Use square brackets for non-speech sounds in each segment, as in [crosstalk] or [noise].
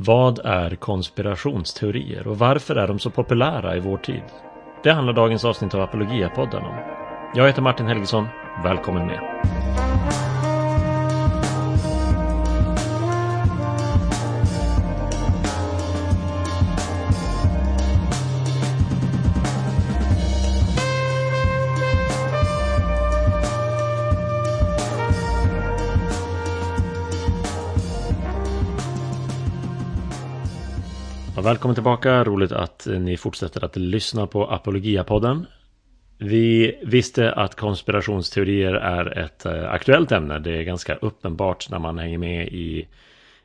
Vad är konspirationsteorier och varför är de så populära i vår tid? Det handlar dagens avsnitt av Apologiapodden om. Jag heter Martin Helgesson. Välkommen med! Välkommen tillbaka. Roligt att eh, ni fortsätter att lyssna på Apologia-podden. Vi visste att konspirationsteorier är ett eh, aktuellt ämne. Det är ganska uppenbart när man hänger med i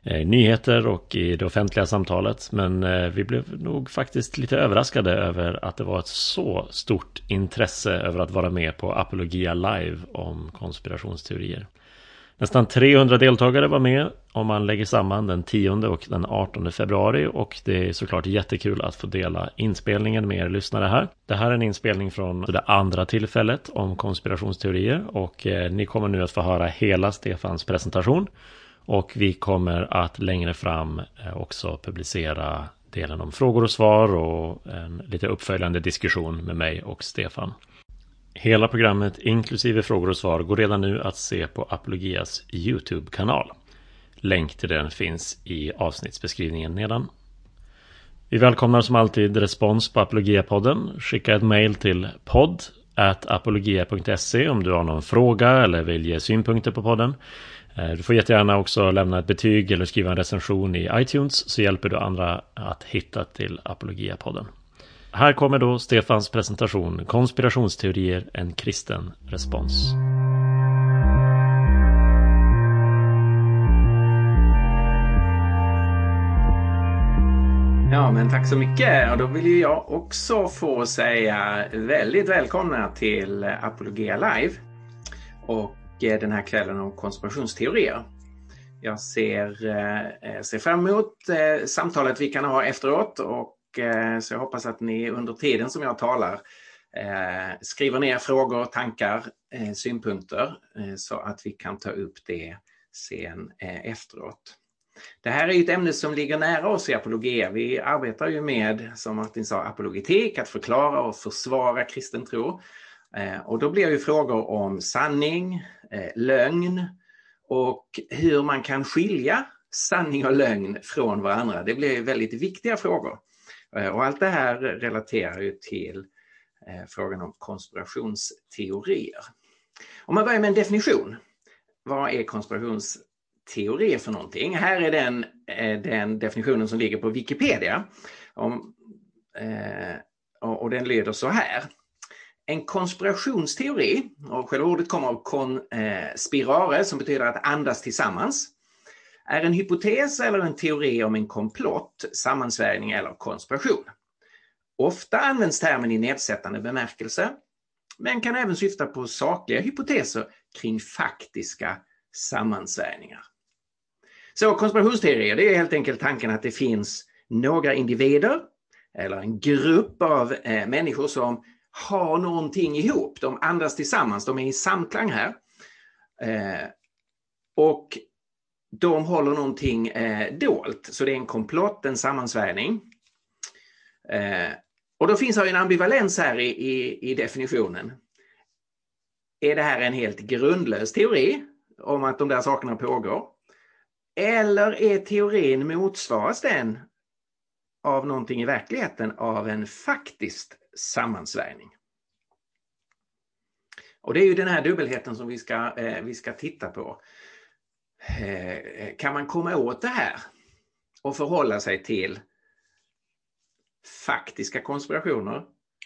eh, nyheter och i det offentliga samtalet. Men vi blev nog faktiskt lite överraskade över att det var ett så stort intresse över att vara med på Apologia Live om konspirationsteorier. Nästan 300 deltagare var med om man lägger samman den 10 och den 18 februari och det är såklart jättekul att få dela inspelningen med er lyssnare här. Det här är en inspelning från det andra tillfället om konspirationsteorier och eh, ni kommer nu att få höra hela Stefans presentation och vi kommer att längre fram eh, också publicera delen om frågor och svar och en lite uppföljande diskussion med mig och Stefan. Hela programmet inklusive frågor och svar går redan nu att se på Apologias YouTube-kanal. Länk till den finns i avsnittsbeskrivningen nedan. Vi välkomnar som alltid respons på Apologia-podden. Skicka ett mail till podd apologia.se om du har någon fråga eller vill ge synpunkter på podden. Eh, du får jättegärna också lämna ett betyg eller skriva en recension i iTunes så hjälper du andra att hitta till Apologia-podden. Här kommer då Stefans presentation Konspirationsteorier, en kristen respons. Ja, men tack så mycket. Och då vill jag också få säga väldigt välkomna till Apologia Live och eh, den här kvällen om konspirationsteorier. Jag ser, eh, eh, ser fram emot samtalet vi kan ha efteråt och Eh, så jag hoppas att ni under tiden som jag talar eh, skriver ner frågor, tankar, eh, synpunkter så att vi kan ta upp det sen efteråt. Det här är ett ämne som ligger nära oss i apologia. Vi arbetar ju med, som Martin sa, apologetik, att förklara och försvara kristen tro. Och då blir ju frågor om sanning, lögn och hur man kan skilja sanning och lögn från varandra. Det blir väldigt viktiga frågor. Eh, och allt det här relaterar ju till eh, frågan om konspirationsteorier. Om man börjar med en definition. Vad är konspirationsteori för någonting? Här är den, eh, den definitionen som ligger på Wikipedia. Om, och den lyder så här. En konspirationsteori, och själva ordet kommer av konspirare som betyder att andas tillsammans är en hypotes eller en teori om en komplott, sammansvärjning eller konspiration. Ofta används termen i nedsättande bemärkelse, men kan även syfta på sakliga hypoteser kring faktiska sammansvärjningar. Så konspirationsteorier, det är helt enkelt tanken att det finns några individer eller en grupp av eh, människor som har någonting ihop. De andas tillsammans, de är i samklang här. Eh, och de håller någonting eh, dolt, så det är en komplott, en sammansvärjning. Eh, och då finns det en ambivalens här i, i, i, definitionen. Är det här en helt grundlös teori om att de där sakerna pågår? Eller är teorin, motsvaras den av någonting i verkligheten av en faktisk sammansvärjning? Och det är ju den här dubbelheten som vi ska, eh, vi ska titta på. Eh, kan man komma åt det här och förhålla sig till faktiska konspirationer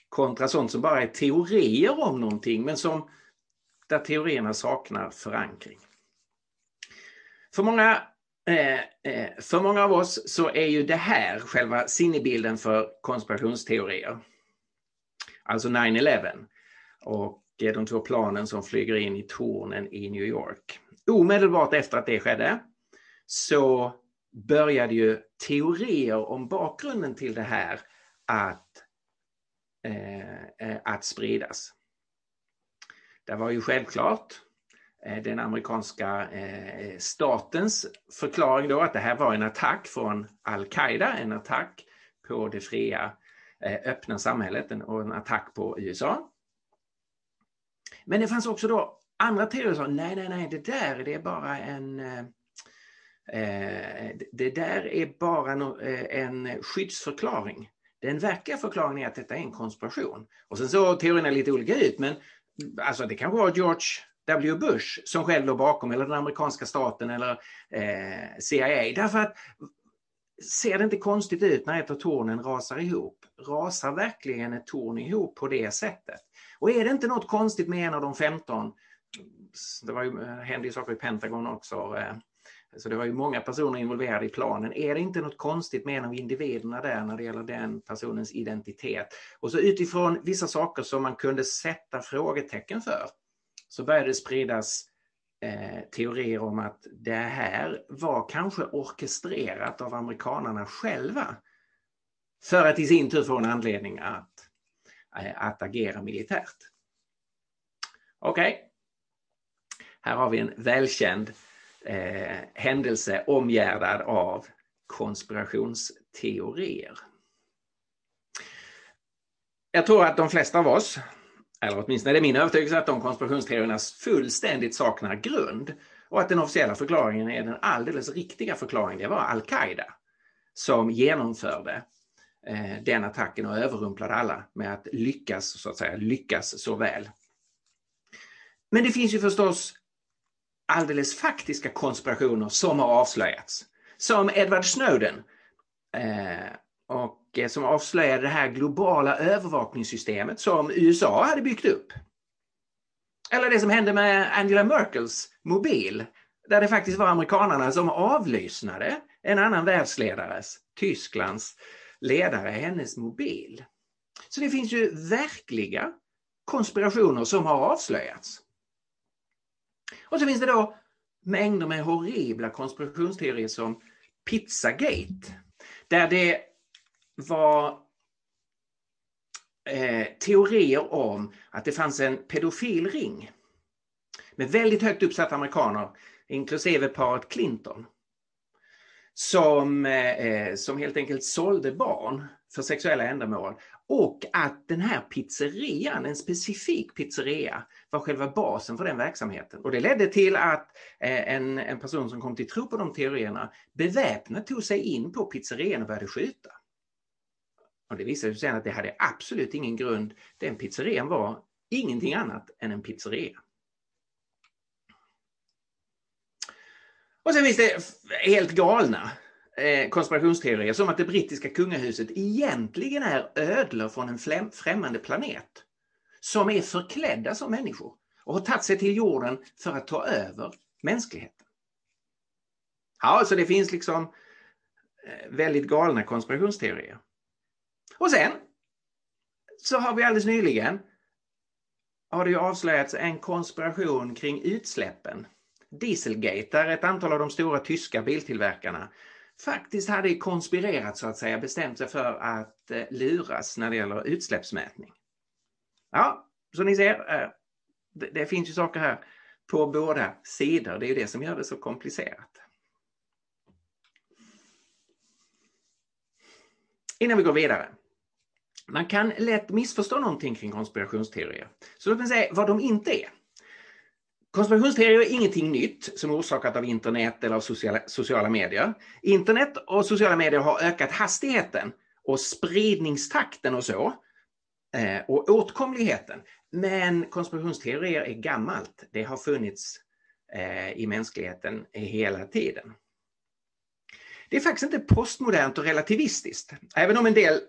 kontra sånt som bara är teorier om någonting men som där teorierna saknar förankring. För många, eh, eh, för många av oss så är ju det här själva sinnebilden för konspirationsteorier. Alltså 9-11 och de två planen som flyger in i tornen i New York omedelbart efter att det skedde så började ju teorier om bakgrunden till det här att, eh, eh, att spridas. Det var ju självklart eh, den amerikanska eh, statens förklaring då att det här var en attack från Al-Qaida, en attack på det fria eh, öppna samhället och en attack på USA. Men det fanns också då andra teorier sa nej, nej, nej, det där det är bara en eh, eh, det där är bara eh, en skyddsförklaring. Den verkliga förklaringen är att detta är en konspiration. Och sen så teorierna lite olika ut men alltså det kanske var George W. Bush som själv låg bakom eller den amerikanska staten eller eh, CIA. Därför att ser det inte konstigt ut när ett av tornen rasar ihop? Rasar verkligen ett torn ihop på det sättet? Och är det inte något konstigt med en av de 15, det var ju, eh, hände ju saker i Pentagon också, eh, så det var ju många personer involverade i planen. Är det inte något konstigt med en av individerna där när det gäller den personens identitet? Och så utifrån vissa saker som man kunde sätta frågetecken för så började det spridas eh, teorier om att det här var kanske orkestrerat av amerikanarna själva för att i sin tur få en anledning att, eh, att agera militärt. Okej, okay här har vi en välkänd eh, händelse omgärdad av konspirationsteorier. Jag tror att de flesta av oss, eller åtminstone är det min övertygelse att de konspirationsteorierna fullständigt saknar grund och att den officiella förklaringen är den alldeles riktiga förklaringen. Det var Al-Qaida som genomförde eh, den attacken och överrumplade alla med att lyckas, så att säga, lyckas så väl. Men det finns ju förstås alldeles faktiska konspirationer som har avslöjats. Som Edward Snowden eh, och eh, som avslöjade det här globala övervakningssystemet som USA hade byggt upp. Eller det som hände med Angela Merkels mobil där det faktiskt var amerikanarna som avlyssnade en annan världsledares, Tysklands ledare, hennes mobil. Så det finns ju verkliga konspirationer som har avslöjats. Och så finns det då mängder med horribla konspirationsteorier som Pizzagate. Där det var eh, teorier om att det fanns en pedofilring med väldigt högt uppsatta amerikaner, inklusive paret Clinton, som, eh, eh som helt enkelt sålde barn för sexuella ändamål och att den här pizzerian, en specifik pizzeria, var själva basen för den verksamheten. Och det ledde till att eh, en, en person som kom till tro på de teorierna beväpnat tog sig in på pizzerian och började skjuta. Och det visade sig sen att det hade absolut ingen grund. Den pizzerian var ingenting annat än en pizzeria. Och sen finns det helt galna Eh, konspirationsteorier som att det brittiska kungahuset egentligen är ödlor från en främmande planet som är förklädda som människor och har tagit sig till jorden för att ta över mänskligheten. Ja, så det finns liksom eh, väldigt galna konspirationsteorier. Och sen så har vi alldeles nyligen har det ju avslöjats en konspiration kring utsläppen. Dieselgate, där ett antal av de stora tyska biltillverkarna faktiskt hade konspirerat så att säga, bestämt sig för att eh, luras när det gäller utsläppsmätning. Ja, så ni ser, eh, det, det finns ju saker här på båda sidor. Det är ju det som gör det så komplicerat. Innan vi går vidare. Man kan lätt missförstå någonting kring konspirationsteorier. Så låt mig säga vad de inte är. Konspirationsteorier är ingenting nytt som är orsakat av internet eller av sociala, sociala medier. Internet och sociala medier har ökat hastigheten och spridningstakten och så eh, och åtkomligheten. Men konspirationsteorier är gammalt. Det har funnits eh, i mänskligheten hela tiden. Det är faktiskt inte postmodernt och relativistiskt. Även om en del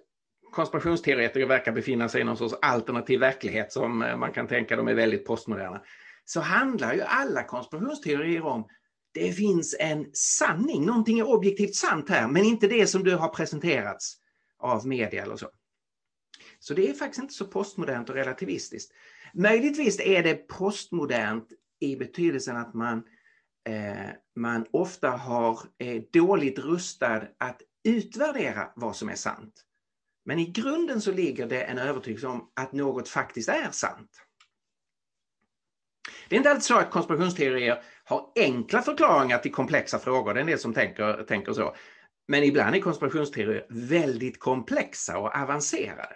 konspirationsteoretiker verkar befinna sig i någon sorts alternativ verklighet som eh, man kan tänka de är väldigt postmoderna så handlar ju alla konspirationsteorier om det finns en sanning, någonting är objektivt sant här, men inte det som du har presenterats av media eller så. Så det är faktiskt inte så postmodernt och relativistiskt. Möjligtvis är det postmodernt i betydelsen att man, eh, man ofta har eh, dåligt rustad att utvärdera vad som är sant. Men i grunden så ligger det en övertygelse om att något faktiskt är sant. Det är inte alltid så att konspirationsteorier har enkla förklaringar till komplexa frågor. Det är en del som tänker, tänker så. Men ibland är konspirationsteorier väldigt komplexa och avancerade.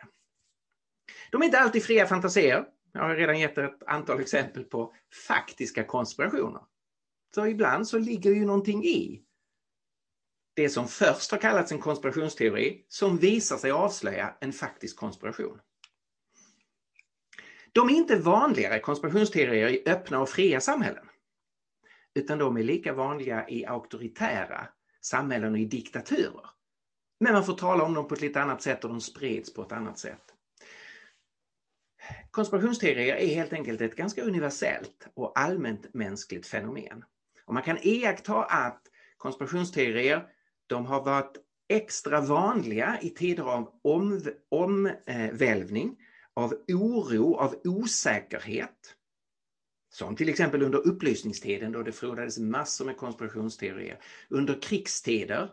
De är inte alltid fria fantasier. Jag har redan gett ett antal exempel på faktiska konspirationer. Så ibland så ligger ju någonting i det som först har kallats en konspirationsteori som visar sig avslöja en faktisk konspiration. De är inte vanligare konspirationsteorier i öppna och fria samhällen. Utan de är lika vanliga i auktoritära samhällen och i diktaturer. Men man får tala om dem på ett lite annat sätt och de sprids på ett annat sätt. Konspirationsteorier är helt enkelt ett ganska universellt och allmänt mänskligt fenomen. Och man kan iaktta att konspirationsteorier de har varit extra vanliga i tider av omvälvning, av oro, av osäkerhet. Som till exempel under upplysningstiden då det frodades massor med konspirationsteorier. Under krigstider.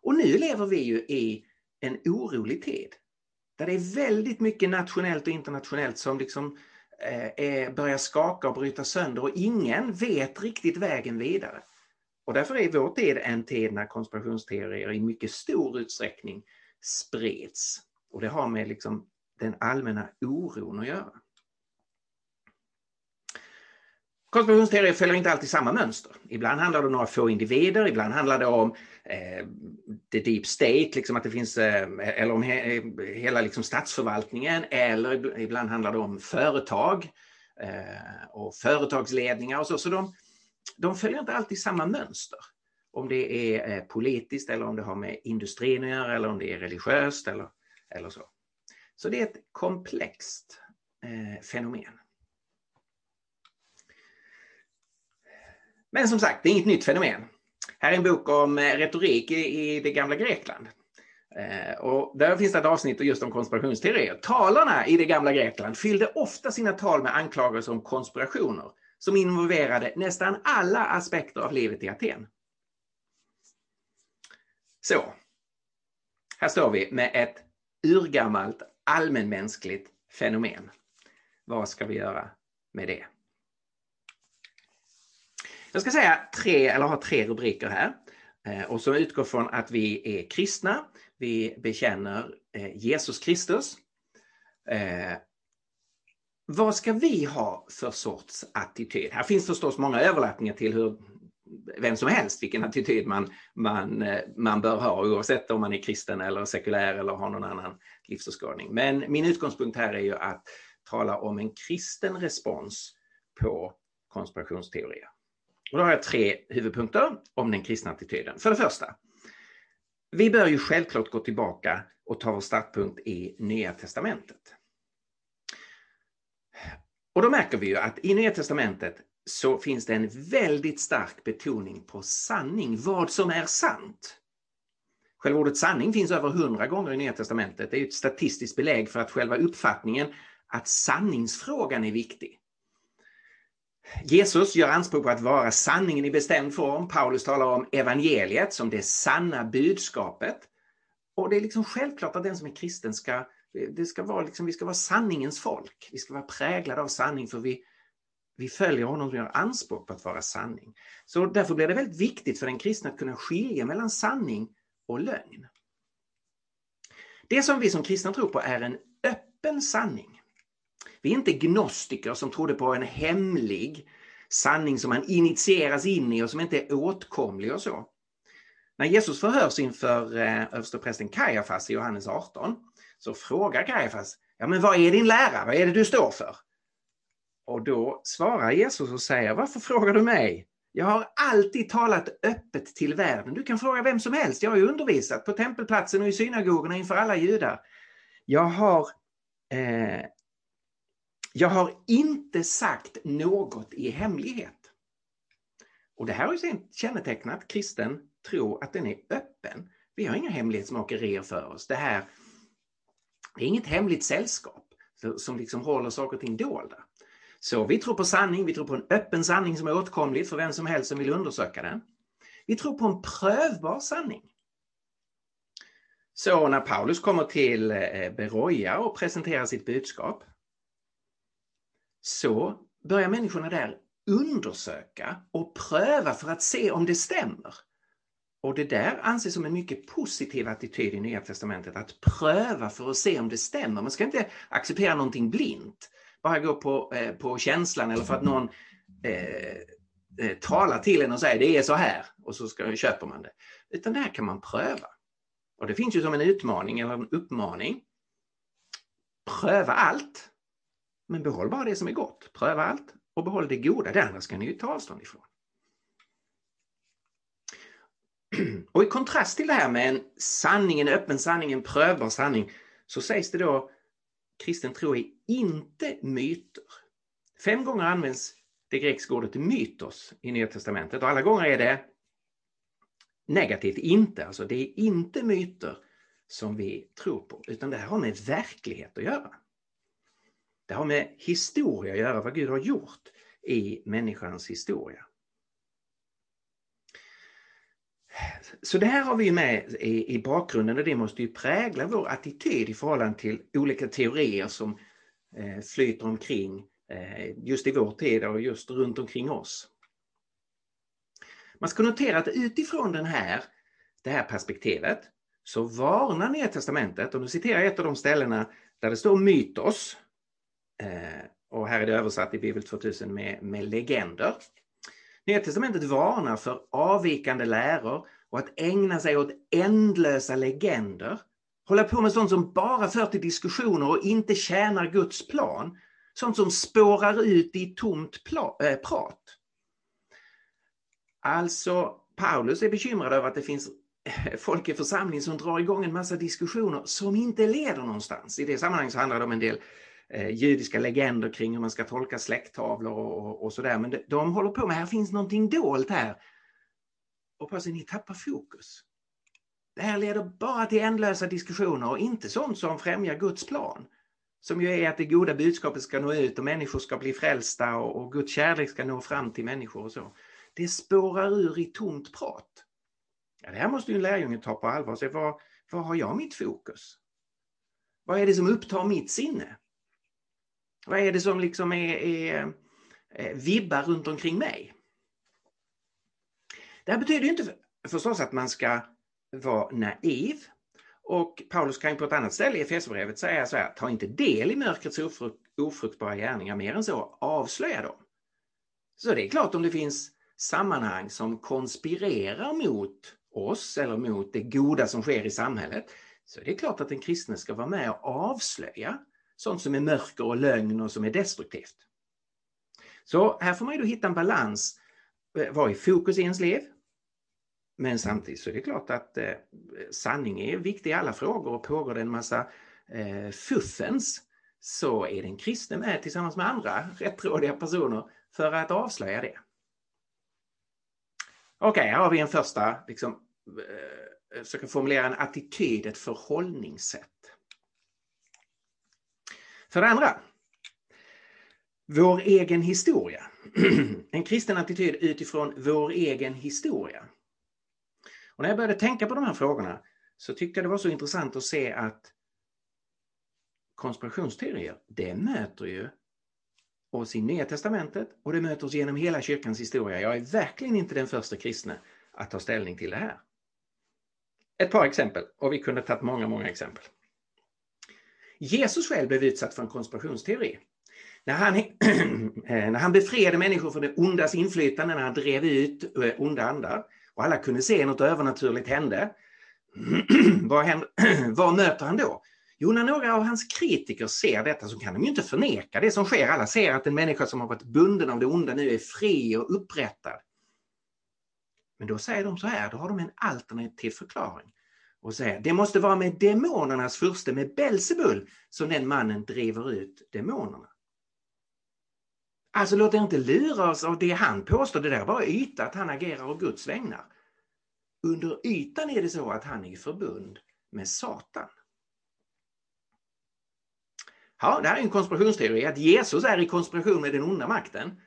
Och nu lever vi ju i en orolig tid. Där det är väldigt mycket nationellt och internationellt som liksom eh, börjar skaka och bryta sönder och ingen vet riktigt vägen vidare. Och därför är vår tid en tid när konspirationsteorier i mycket stor utsträckning spreds. Och det har med liksom den allmänna oron att göra. Konspirationsteorier följer inte alltid samma mönster. Ibland handlar det om några få individer, ibland handlar det om eh, the deep state, liksom att det finns, eh, eller om he, eh, hela liksom statsförvaltningen, eller ibland handlar det om företag eh, och företagsledningar och så. Så de, de följer inte alltid samma mönster. Om det är eh, politiskt eller om det har med industrin att göra eller om det är religiöst eller, eller så. Så det är ett komplext eh, fenomen. Men som sagt, det är inget nytt fenomen. Här är en bok om eh, retorik i, i det gamla Grekland. Eh, och där finns det ett avsnitt just om konspirationsteorier. Talarna i det gamla Grekland fyllde ofta sina tal med anklagelser om konspirationer som involverade nästan alla aspekter av livet i Aten. Så, här står vi med ett urgammalt allmänmänskligt fenomen. Vad ska vi göra med det? Jag ska säga tre, eller ha tre rubriker här eh, och som utgår från att vi är kristna. Vi bekänner eh, Jesus Kristus. Eh, vad ska vi ha för sorts attityd? Här finns förstås många överlappningar till hur vem som helst vilken attityd man, man, eh, man bör ha oavsett om man är kristen eller sekulär eller har någon annan livsåskådning. Men min utgångspunkt här är ju att tala om en kristen respons på konspirationsteorier. Och då har jag tre huvudpunkter om den kristna attityden. För det första, vi bör ju självklart gå tillbaka och ta vår startpunkt i Nya Testamentet. Och då märker vi ju att i Nya Testamentet så finns det en väldigt stark betoning på sanning, vad som är sant. Själva ordet sanning finns över hundra gånger i Nya Testamentet. Det är ett statistiskt belägg för att själva uppfattningen att sanningsfrågan är viktig. Jesus gör anspråk på att vara sanningen i bestämd form. Paulus talar om evangeliet som det sanna budskapet. Och det är liksom självklart att den som är kristen ska, det ska vara liksom, vi ska vara sanningens folk. Vi ska vara präglade av sanning för vi, vi följer honom som gör anspråk på att vara sanning. Så därför blir det väldigt viktigt för den kristna att kunna skilja mellan sanning och lögn. Det som vi som kristna tror på är en öppen sanning. Vi är inte gnostiker som trodde på en hemlig sanning som man initieras in i och som inte är åtkomlig och så. När Jesus förhörs inför eh, översteprästen Kajafas i Johannes 18 så frågar Kajafas, ja men vad är din lära, vad är det du står för? Och då svarar Jesus och säger, varför frågar du mig? Jag har alltid talat öppet till världen. Du kan fråga vem som helst. Jag har ju undervisat på tempelplatsen och i synagogorna inför alla judar. Jag har eh, jag har inte sagt något i hemlighet. Och det här har ju kännetecknat kristen tro att den är öppen. Vi har inga hemlighetsmakerier för oss. Det här det är inget hemligt sällskap som liksom håller saker och ting dolda. Så vi tror på sanning, vi tror på en öppen sanning som är åtkomlig för vem som helst som vill undersöka den. Vi tror på en prövbar sanning. Så när Paulus kommer till eh, Beroja och presenterar sitt budskap så börjar människorna där undersöka och pröva för att se om det stämmer. Och det där anses som en mycket positiv attityd i Nya Testamentet, att pröva för att se om det stämmer. Man ska inte acceptera någonting blint, bara gå på, eh, på känslan eller för att någon eh, eh, talar till en och säger det är så här och så ska, köper man det. Utan det här kan man pröva. Och det finns ju som en utmaning eller en uppmaning. Pröva allt, men behåll bara det som är gott. Pröva allt och behåll det goda. Det andra ska ni ju ta avstånd ifrån. Och i kontrast till det här med en sanning, en öppen sanning, en prövbar sanning, så sägs det då kristen tro är inte myter. Fem gånger används det grekiska ordet mytos i Nya Testamentet och alla gånger är det negativt, inte. Alltså det är inte myter som vi tror på, utan det här har med verklighet att göra. Det har med historia att göra, vad Gud har gjort i människans historia. Så det här har vi med i, i bakgrunden och det måste ju prägla vår attityd i förhållande till olika teorier som eh, flyter omkring eh, just i vår tid och just runt omkring oss. Man ska notera att utifrån den här, det här perspektivet så varnar Nya Testamentet, och nu citerar jag ett av de ställena där det står mytos, eh, och här är det översatt i Bibel 2000 med, med legender. Nya Testamentet varnar för avvikande läror och att ägna sig åt ändlösa legender. Hålla på med sånt som bara för till diskussioner och inte tjänar Guds plan. Sånt som spårar ut i tomt äh, prat. Alltså, Paulus är bekymrad över att det finns eh, folk i församlingen som drar igång en massa diskussioner som inte leder någonstans. I det sammanhanget så handlar det om en del eh, judiska legender kring hur man ska tolka släkttavlor och, och, och sådär. Men de, de håller på med, här finns någonting dolt här. Och på ni tappar fokus. Det här leder bara till ändlösa diskussioner och inte sånt som främjar Guds plan. Som ju är att det goda budskapet ska nå ut och människor ska bli frälsta och, och Guds kärlek ska nå fram till människor och så. Det spårar ur i tomt prat. Ja, det här måste ju en lärjunge ta på allvar. Så var, var har jag mitt fokus? Vad är det som upptar mitt sinne? Vad är det som liksom är, är, är vibbar runt omkring mig? Det här betyder inte förstås att man ska vara naiv. Och Paulus kan på ett annat ställe i Efesierbrevet säga så här, ta inte del i mörkrets ofrukt, ofruktbara gärningar, mer än så, avslöja dem. Så det är klart om det finns sammanhang som konspirerar mot oss eller mot det goda som sker i samhället, så är det klart att den kristne ska vara med och avslöja sånt som är mörker och lögn och som är destruktivt. Så här får man ju då hitta en balans. Eh, Vad är fokus i ens liv? Men samtidigt så är det klart att eh, sanning är viktig i alla frågor och pågår det en massa eh, fuffens så är den kristne med tillsammans med andra rättrådiga personer för att avslöja det. Okej, okay, här har vi en första, liksom, eh, försöka formulera en attityd, ett förhållningssätt. För det andra, vår egen historia. [clears throat] en kristen attityd utifrån vår egen historia. Och när jag började tänka på de här frågorna så tyckte jag det var så intressant att se att konspirationsteorier, det möter ju oss i Nya Testamentet och det möter oss genom hela kyrkans historia. Jag är verkligen inte den första kristne att ta ställning till det här. Ett par exempel, och vi kunde tagit många, många exempel. Jesus själv blev utsatt för en konspirationsteori. När han, [clears throat] eh, när han befriade människor från det ondas inflytande, när han drev ut eh, onda andar och alla kunde se något övernaturligt hände. [clears throat] vad, händer, [clears throat] vad möter han då? Jo, när några av hans kritiker ser detta så kan de ju inte förneka det som sker. Alla ser att en människa som har varit bunden av det onda nu är fri och upprättad. Men då säger de så här, då har de en alternativ förklaring och säger det måste vara med demonernas furste, med Belsebul, som den mannen driver ut demonerna. Alltså låt er inte luras av det han påstår, det där är bara yta att han agerar av Guds vägnar. Under ytan är det så att han är i förbund med Satan. Ja, det här är en konspirationsteori, att Jesus är i konspiration med den onda makten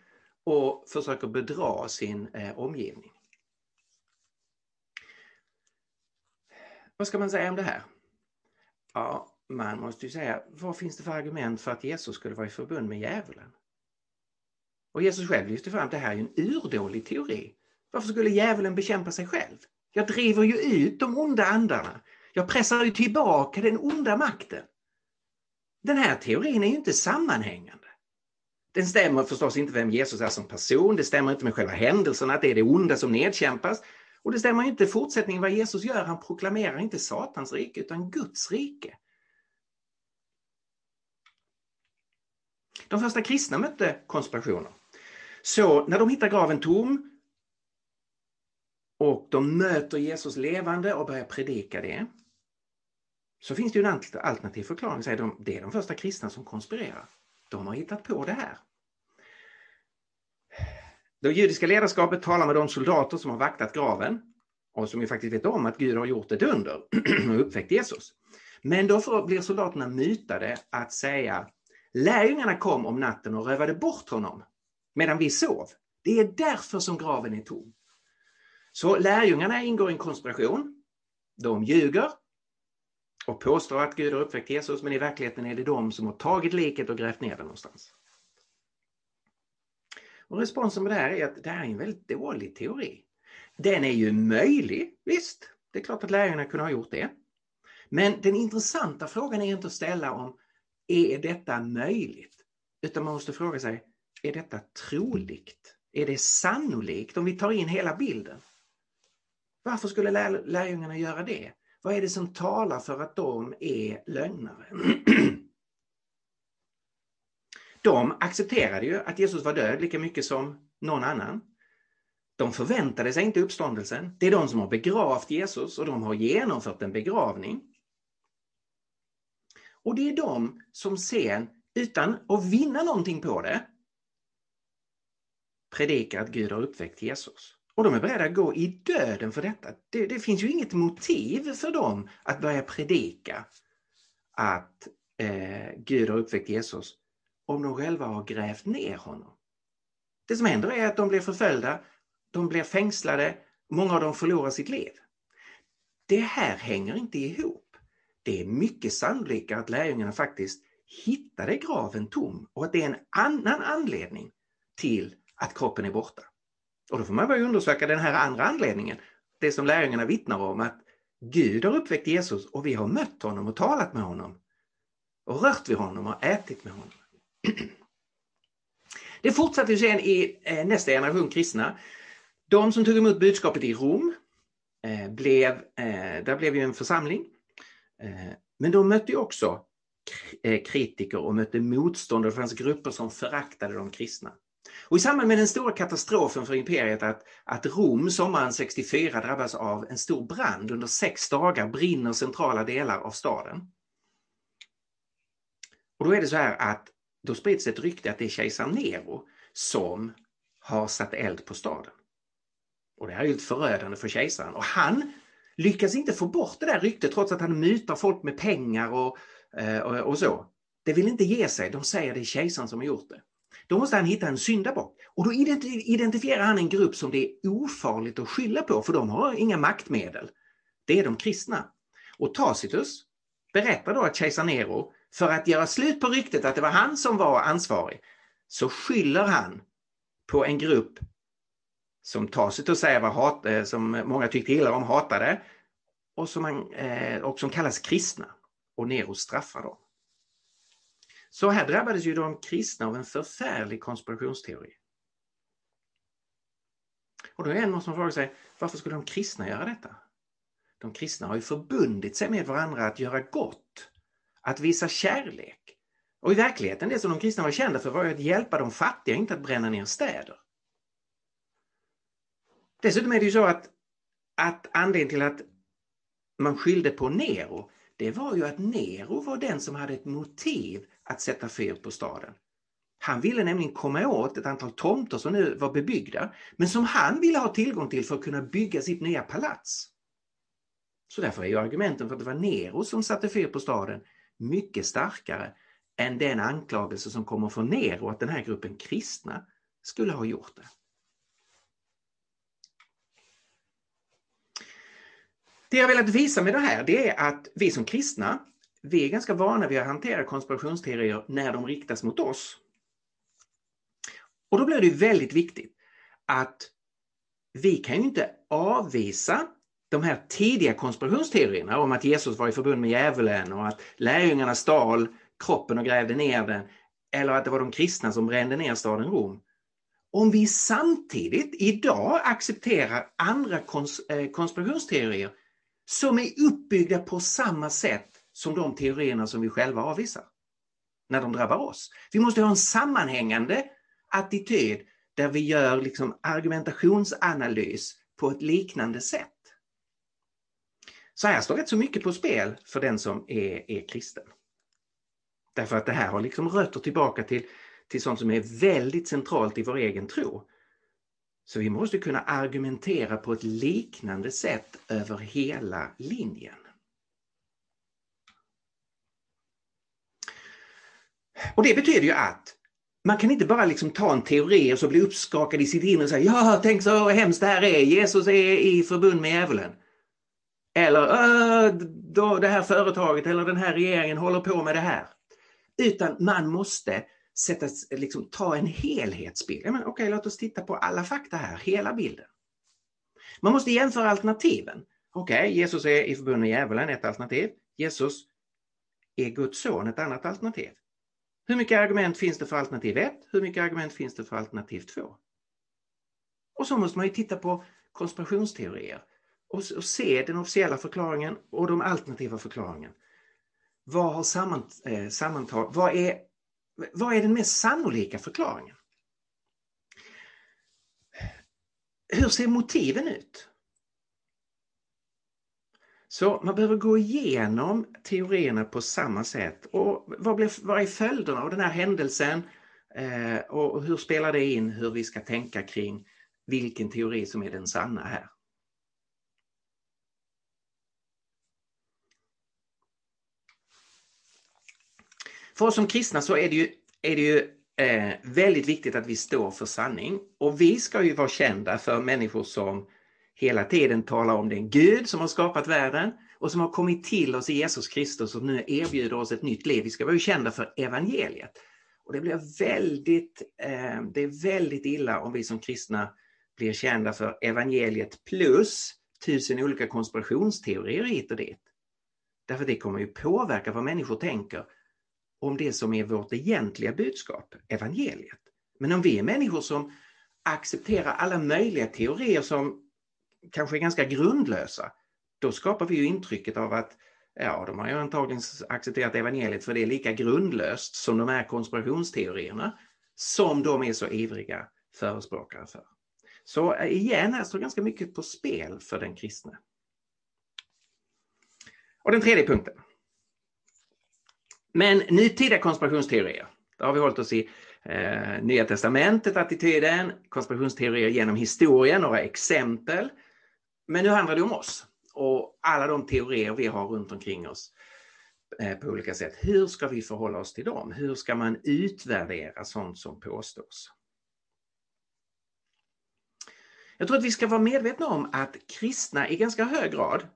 och försöker bedra sin eh, omgivning. Vad ska man säga om det här? Ja, man måste ju säga, vad finns det för argument för att Jesus skulle vara i förbund med djävulen? Och Jesus själv lyfter fram att det här är en urdålig teori. Varför skulle djävulen bekämpa sig själv? Jag driver ju ut de onda andarna. Jag pressar ju tillbaka den onda makten. Den här teorin är ju inte sammanhängande. Den stämmer förstås inte vem Jesus är som person, det stämmer inte med själva händelserna, att det är det onda som nedkämpas. Och det stämmer inte fortsättningen vad Jesus gör, han proklamerar inte Satans rike utan Guds rike. De första kristna mötte konspirationer. Så när de hittar graven tom och de möter Jesus levande och börjar predika det, så finns det ju en alternativ förklaring. Det är de första kristna som konspirerar. De har hittat på det här. Det judiska ledarskapet talar med de soldater som har vaktat graven och som ju faktiskt vet om att Gud har gjort ett under [clears throat] och uppväckt Jesus. Men då blir soldaterna mytade att säga Lärjungarna kom om natten och rövade bort honom medan vi sov. Det är därför som graven är tom. Så lärjungarna ingår i en konspiration. De ljuger och påstår att Gud har uppväckt Jesus men i verkligheten är det de som har tagit liket och grävt ner det någonstans. Och responsen på det här är att det här är en väldigt dålig teori. Den är ju möjlig, visst. Det är klart att lärjungarna kunde ha gjort det. Men den intressanta frågan är inte att ställa om är detta möjligt? Utan man måste fråga sig, är detta troligt? Är det sannolikt om vi tar in hela bilden? Varför skulle lär, lärjungarna göra det? Vad är det som talar för att de är lögnare? [clears throat] De accepterade ju att Jesus var död lika mycket som någon annan. De förväntade sig inte uppståndelsen. Det är de som har begravt Jesus och de har genomfört en begravning. Och det är de som sen, utan att vinna någonting på det, predikar att Gud har uppväckt Jesus. Och de är beredda att gå i döden för detta. Det, det finns ju inget motiv för dem att börja predika att eh, Gud har uppväckt Jesus om de själva har grävt ner honom. Det som händer är att de blir förföljda, de blir fängslade, många av dem förlorar sitt liv. Det här hänger inte ihop. Det är mycket sannolikare att lärjungarna faktiskt hittade graven tom och att det är en annan anledning till att kroppen är borta. Och då får man börja undersöka den här andra anledningen. Det som lärjungarna vittnar om att Gud har uppväckt Jesus och vi har mött honom och talat med honom och rört vid honom och ätit med honom. [clears throat] Det fortsatte sen i eh, nästa generation kristna. De som tog emot budskapet i Rom, eh, blev, eh, där blev ju en församling. Men de mötte också kritiker och mötte motstånd och det fanns grupper som föraktade de kristna. Och I samband med den stora katastrofen för imperiet att, att Rom sommaren 64 drabbas av en stor brand under sex dagar brinner centrala delar av staden. Och då är det så här att då sprids ett rykte att det är kejsar Nero som har satt eld på staden. Och det här är ju förödande för kejsaren och han lyckas inte få bort det där ryktet trots att han mutar folk med pengar och, eh, och, och så. Det vill inte ge sig, de säger det är kejsaren som har gjort det. Då måste han hitta en syndabock och då identifierar han en grupp som det är ofarligt att skylla på för de har inga maktmedel. Det är de kristna. Och Tacitus berättar då att kejsar Nero för att göra slut på ryktet att det var han som var ansvarig så skyller han på en grupp som Tacitus säger var hat, eh, som många tyckte illa om, hatade och som, man, eh, och som kallas kristna. Och Nero straffar dem. Så här drabbades ju de kristna av en förfärlig konspirationsteori. Och då är det någon som frågar sig, varför skulle de kristna göra detta? De kristna har ju förbundit sig med varandra att göra gott att visa kärlek. Och i verkligheten, det som de kristna var kända för var ju att hjälpa de fattiga, inte att bränna ner städer. Dessutom är det ju så att, att anledningen till att man skyllde på Nero, det var ju att Nero var den som hade ett motiv att sätta fyr på staden. Han ville nämligen komma åt ett antal tomter som nu var bebyggda, men som han ville ha tillgång till för att kunna bygga sitt nya palats. Så därför är ju argumenten för att det var Nero som satte fyr på staden mycket starkare än den anklagelse som kommer från Nero att den här gruppen kristna skulle ha gjort det. Det jag velat visa med det här det är att vi som kristna, vi är ganska vana vid att hantera konspirationsteorier när de riktas mot oss. Och då blir det väldigt viktigt att vi kan ju inte avvisa de här tidiga konspirationsteorierna om att Jesus var i förbund med djävulen och att lärjungarna stal kroppen och grävde ner den eller att det var de kristna som brände ner staden Rom. Om vi samtidigt idag accepterar andra kons eh, konspirationsteorier som är uppbyggda på samma sätt som de teorierna som vi själva avvisar när de drabbar oss. Vi måste ha en sammanhängande attityd där vi gör liksom argumentationsanalys på ett liknande sätt. Så här står rätt så mycket på spel för den som är, är kristen. Därför att det här har liksom rötter tillbaka till, till sånt som är väldigt centralt i vår egen tro. Så vi måste kunna argumentera på ett liknande sätt över hela linjen. Och det betyder ju att man kan inte bara liksom ta en teori och så bli uppskakad i sitt inre och säga ja, tänk så hemskt det här är, Jesus är i förbund med djävulen. Eller då det här företaget eller den här regeringen håller på med det här. Utan man måste sätta, liksom, ta en helhetsbild. Okej, okay, låt oss titta på alla fakta här, hela bilden. Man måste jämföra alternativen. Okej, okay, Jesus är i förbund med djävulen, ett alternativ. Jesus är Guds son, ett annat alternativ. Hur mycket argument finns det för alternativ 1? Hur mycket argument finns det för alternativ 2? Och så måste man ju titta på konspirationsteorier och, och se den officiella förklaringen och de alternativa förklaringen. Vad har sammant, eh, sammantag, vad är, vad är den mest sannolika förklaringen? Hur ser motiven ut? Så man behöver gå igenom teorierna på samma sätt. Och vad, blir, vad är följderna av den här händelsen? Eh, och hur spelar det in hur vi ska tänka kring vilken teori som är den sanna här? För oss som kristna så är det ju, är det ju eh, väldigt viktigt att vi står för sanning. Och vi ska ju vara kända för människor som hela tiden talar om den Gud som har skapat världen och som har kommit till oss i Jesus Kristus och nu erbjuder oss ett nytt liv. Vi ska vara ju kända för evangeliet. Och det blir väldigt, eh, det är väldigt illa om vi som kristna blir kända för evangeliet plus tusen olika konspirationsteorier hit och dit. Därför det kommer ju påverka vad människor tänker om det som är vårt egentliga budskap, evangeliet. Men om vi är människor som accepterar alla möjliga teorier som kanske är ganska grundlösa, då skapar vi ju intrycket av att ja, de har ju antagligen accepterat evangeliet för det är lika grundlöst som de här konspirationsteorierna som de är så ivriga förespråkare för. Så eh, igen, här står ganska mycket på spel för den kristne. Och den tredje punkten. Men nutida konspirationsteorier, där har vi hållit oss i eh, Nya Testamentet, attityden, konspirationsteorier genom historien, några exempel. Men nu handlar det om oss och alla de teorier vi har runt omkring oss eh, på olika sätt. Hur ska vi förhålla oss till dem? Hur ska man utvärdera sånt som påstås? Jag tror att vi ska vara medvetna om att kristna i ganska hög grad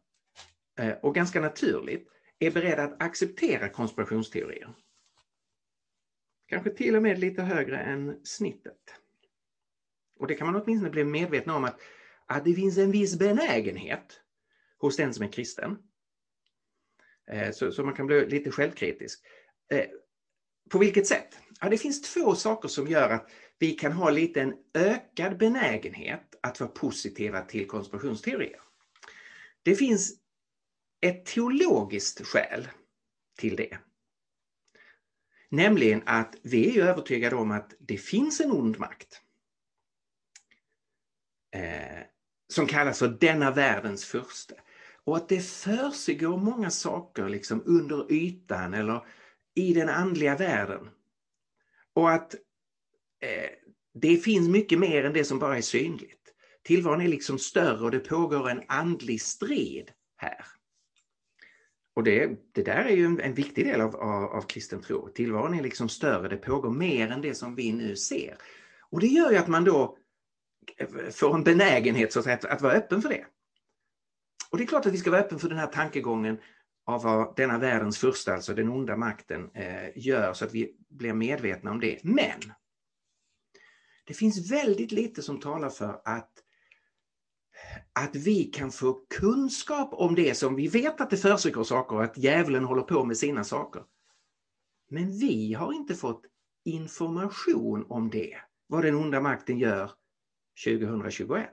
eh, och ganska naturligt är beredda att acceptera konspirationsteorier. Kanske till och med lite högre än snittet. Och det kan man åtminstone bli medveten om att, att det finns en viss benägenhet hos den som är kristen. Eh, så, så man kan bli lite självkritisk. Eh, på vilket sätt? Ja, det finns två saker som gör att vi kan ha lite en ökad benägenhet att vara positiva till konspirationsteorier. Det finns ett teologiskt skäl till det. Nämligen att vi är övertygade om att det finns en ond makt. Eh, som kallas för denna världens furste. Och att det försiggår många saker liksom under ytan eller i den andliga världen. Och att eh, det finns mycket mer än det som bara är synligt. Tillvaron är liksom större och det pågår en andlig strid här. Och det, det där är ju en, en viktig del av, av, av, kristen tro. Tillvaron är liksom större, det pågår mer än det som vi nu ser. Och det gör ju att man då får en benägenhet så att, att, att vara öppen för det. Och det är klart att vi ska vara öppen för den här tankegången av vad denna världens första, alltså den onda makten, eh, gör så att vi blir medvetna om det. Men Det finns väldigt lite som talar för att, att vi kan få kunskap om det som vi vet att det försiggår saker och att djävulen håller på med sina saker. Men vi har inte fått information om det, vad den onda makten gör 2021.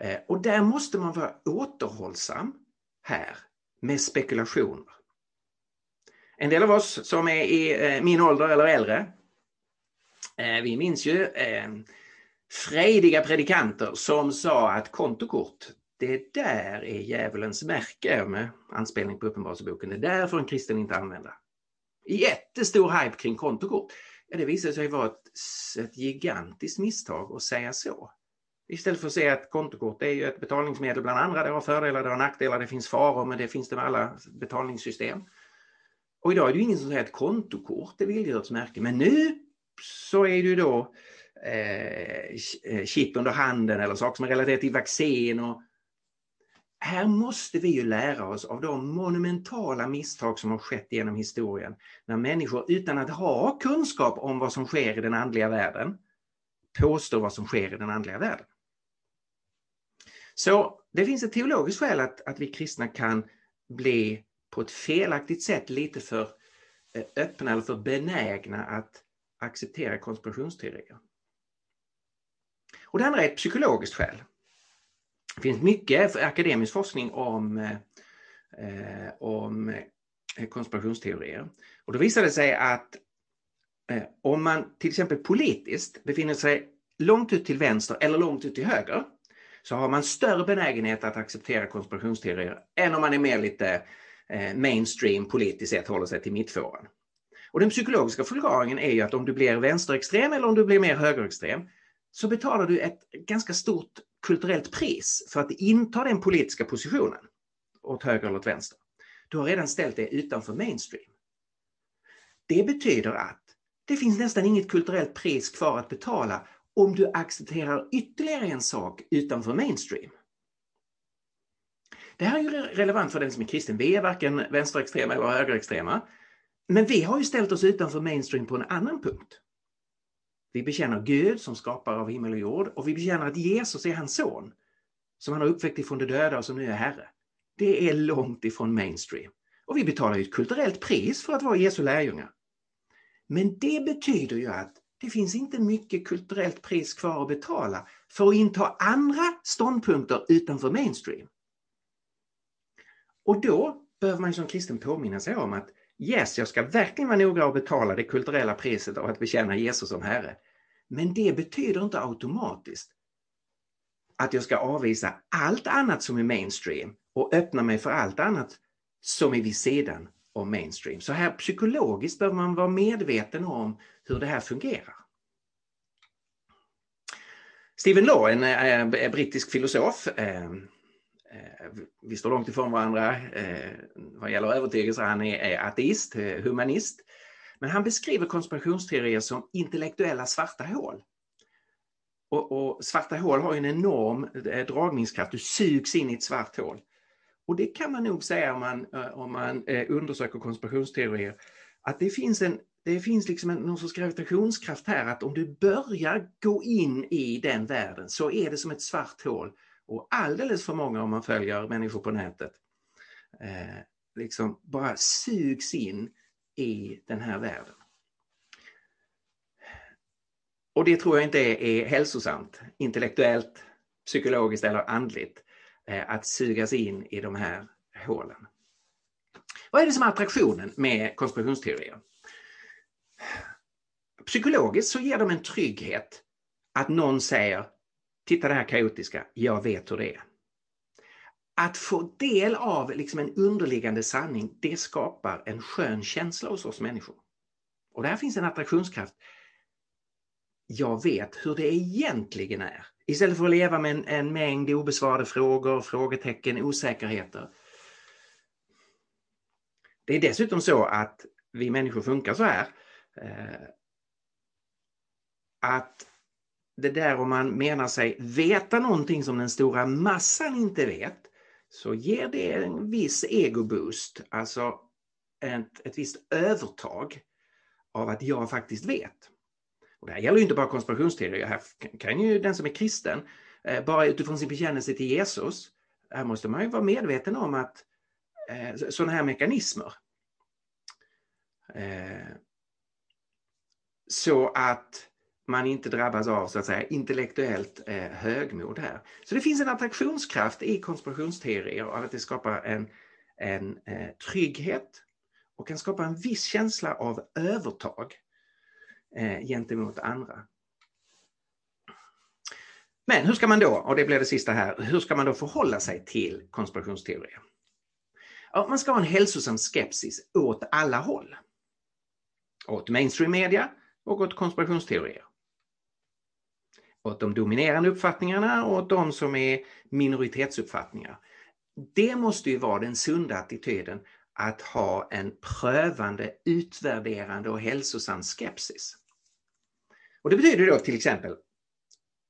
Eh, och där måste man vara återhållsam här med spekulationer. En del av oss som är i eh, min ålder eller äldre, eh, vi minns ju frejdiga predikanter som sa att kontokort, det där är djävulens märke med anspelning på Uppenbarelseboken. Det där får en kristen inte använda. Jättestor hype kring kontokort. Ja, det visade sig vara ett, ett gigantiskt misstag att säga så. Istället för att säga att kontokort är ju ett betalningsmedel bland andra. Det har fördelar, det har nackdelar, det finns faror, men det finns det med alla betalningssystem. Och idag är det ju ingen som säger att kontokort är vilddjurets märke. Men nu så är det ju då eh, chip eh, under handen eller saker som är relaterade till vaccin. Och här måste vi ju lära oss av de monumentala misstag som har skett genom historien. När människor utan att ha kunskap om vad som sker i den andliga världen påstår vad som sker i den andliga världen. Så det finns ett teologiskt skäl att, att vi kristna kan bli på ett felaktigt sätt lite för eh, öppna eller för benägna att acceptera konspirationsteorier. Och det andra är ett psykologiskt skäl. Det finns mycket akademisk forskning om, eh, om eh, konspirationsteorier. Och då visar det sig att eh, om man till exempel politiskt befinner sig långt ut till vänster eller långt ut till höger så har man större benägenhet att acceptera konspirationsteorier än om man är mer lite eh, mainstream politiskt sett håller sig till mittfåran. Och den psykologiska förklaringen är ju att om du blir vänsterextrem eller om du blir mer högerextrem så betalar du ett ganska stort kulturellt pris för att inta den politiska positionen åt höger eller åt vänster. Du har redan ställt dig utanför mainstream. Det betyder att det finns nästan inget kulturellt pris kvar att betala om du accepterar ytterligare en sak utanför mainstream. Det här är ju relevant för den som är kristen. Vi är varken vänsterextrema eller högerextrema. Men vi har ju ställt oss utanför mainstream på en annan punkt. Vi bekänner Gud som skapare av himmel och jord och vi bekänner att Jesus är hans son som han har uppväckt ifrån de döda och som nu är Herre. Det är långt ifrån mainstream. Och vi betalar ju ett kulturellt pris för att vara Jesu lärjungar. Men det betyder ju att det finns inte mycket kulturellt pris kvar att betala för att inta andra ståndpunkter utanför mainstream. Och då behöver man som kristen påminna sig om att yes, jag ska verkligen vara noga och betala det kulturella priset av att bekänna Jesus som Herre. Men det betyder inte automatiskt att jag ska avvisa allt annat som är mainstream och öppna mig för allt annat som är vid sidan om mainstream. Så här psykologiskt behöver man vara medveten om hur det här fungerar. Stephen Law, en, eh, brittisk filosof, eh, Eh, vi står långt ifrån varandra eh, vad gäller övertygelse. Han är, ateist, eh, humanist. Men han beskriver konspirationsteorier som intellektuella svarta hål. Och, och, svarta hål har en enorm dragningskraft, du sugs in i ett svart hål. Och det kan man nog säga om man, om man undersöker konspirationsteorier, att det finns, en, det finns liksom en, någon sorts gravitationskraft här, att om du börjar gå in i den världen så är det som ett svart hål och alldeles för många om man följer människor på nätet eh, liksom bara sugs in i den här världen. Och det tror jag inte är, är hälsosamt, intellektuellt, psykologiskt eller andligt, eh, att sugas in i de här hålen. Vad är det som är attraktionen med konspirationsteorier? Psykologiskt så ger de en trygghet att någon säger titta det här kaotiska, jag vet hur det är. Att få del av liksom en underliggande sanning, det skapar en skön känsla hos oss människor. Och där finns en attraktionskraft. Jag vet hur det egentligen är. Istället för att leva med en, en mängd obesvarade frågor, frågetecken, osäkerheter. Det är dessutom så att vi människor funkar så här. Eh, att det där om man menar sig veta någonting som den stora massan inte vet så ger det en viss egoboost, alltså ett, ett visst övertag av att jag faktiskt vet. Och det här gäller ju inte bara konspirationsteorier. Här kan ju den som är kristen, eh, bara utifrån sin bekännelse till Jesus, här måste man ju vara medveten om att eh, sådana här mekanismer. Eh, så att man inte drabbas av så att säga intellektuellt eh, högmod här. Så det finns en attraktionskraft i konspirationsteorier och att det skapar en, en eh, trygghet och kan skapa en viss känsla av övertag eh, gentemot andra. Men hur ska man då, och det blir det sista här, hur ska man då förhålla sig till konspirationsteorier? Ja, man ska ha en hälsosam skepsis åt alla håll. Åt mainstream media och åt konspirationsteorier. Åt de dominerande uppfattningarna och åt de som är minoritetsuppfattningar. Det måste ju vara den sunda attityden att ha en prövande, utvärderande och hälsosam skepsis. Och Det betyder då till exempel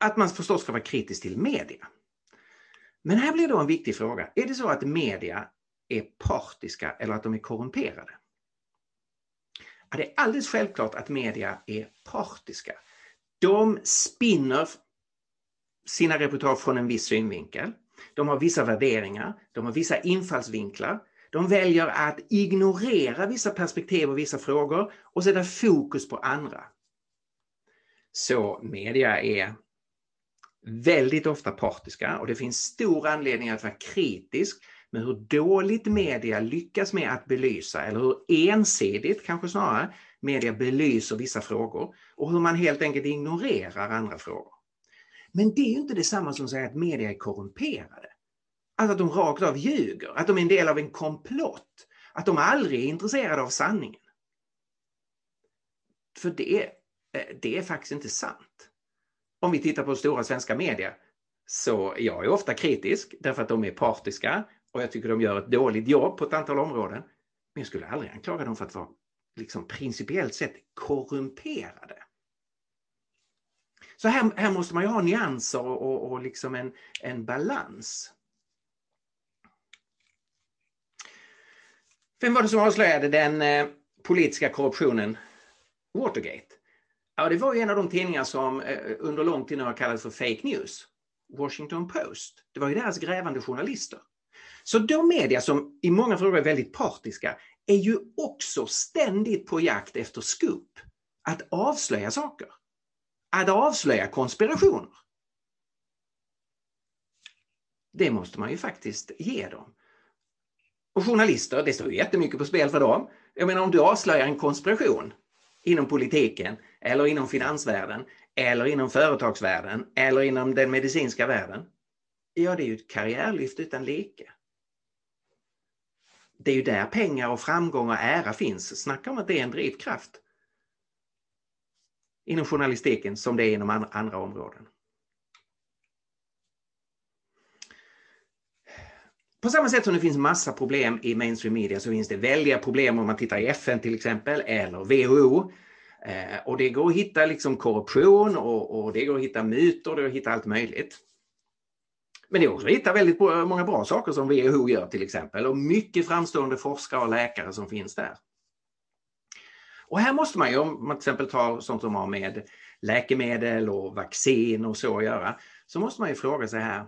att man förstås ska vara kritisk till media. Men här blir då en viktig fråga. Är det så att media är partiska eller att de är korrumperade? Ja, det är alldeles självklart att media är partiska. De spinner sina reportage från en viss synvinkel. De har vissa värderingar, de har vissa infallsvinklar. De väljer att ignorera vissa perspektiv och vissa frågor och sätta fokus på andra. Så media är väldigt ofta partiska och det finns stor anledning att vara kritisk med hur dåligt media lyckas med att belysa, eller hur ensidigt kanske snarare, media belyser vissa frågor och hur man helt enkelt ignorerar andra frågor. Men det är ju inte detsamma som att säga att media är korrumperade. Alltså att de rakt av ljuger, att de är en del av en komplott, att de aldrig är intresserade av sanningen. För det, eh, det är faktiskt inte sant. Om vi tittar på stora svenska media så jag är ofta kritisk därför att de är partiska och jag tycker de gör ett dåligt jobb på ett antal områden. Men jag skulle aldrig anklaga dem för att vara liksom principiellt sett korrumperade. Så här, här måste man ju ha nyanser och, och, och liksom en, en balans. Vem var det som avslöjade den eh, politiska korruptionen Watergate? Ja, det var ju en av de tidningar som eh, under lång tid nu har kallats för fake news. Washington Post. Det var ju deras grävande journalister. Så de media som i många frågor är väldigt partiska är ju också ständigt på jakt efter skupp. Att avslöja saker. Att avslöja konspirationer. Det måste man ju faktiskt ge dem. Och journalister, det står ju jättemycket på spel för dem. Jag menar om du avslöjar en konspiration inom politiken eller inom finansvärlden eller inom företagsvärlden eller inom den medicinska världen. Ja, det är ju ett karriärlyft utan like. Det är ju där pengar och framgång och ära finns. Snacka om att det är en drivkraft. Inom journalistiken som det är inom andra områden. På samma sätt som det finns massa problem i mainstream media så finns det väldiga problem om man tittar i FN till exempel eller WHO. Eh, och det går att hitta liksom korruption och, och, det går att hitta myter, det går att hitta allt möjligt. Men det är också att hitta väldigt många bra saker som WHO gör till exempel och mycket framstående forskare och läkare som finns där. Och här måste man ju, om man till exempel tar sånt som har med läkemedel och vaccin och så att göra, så måste man ju fråga sig här,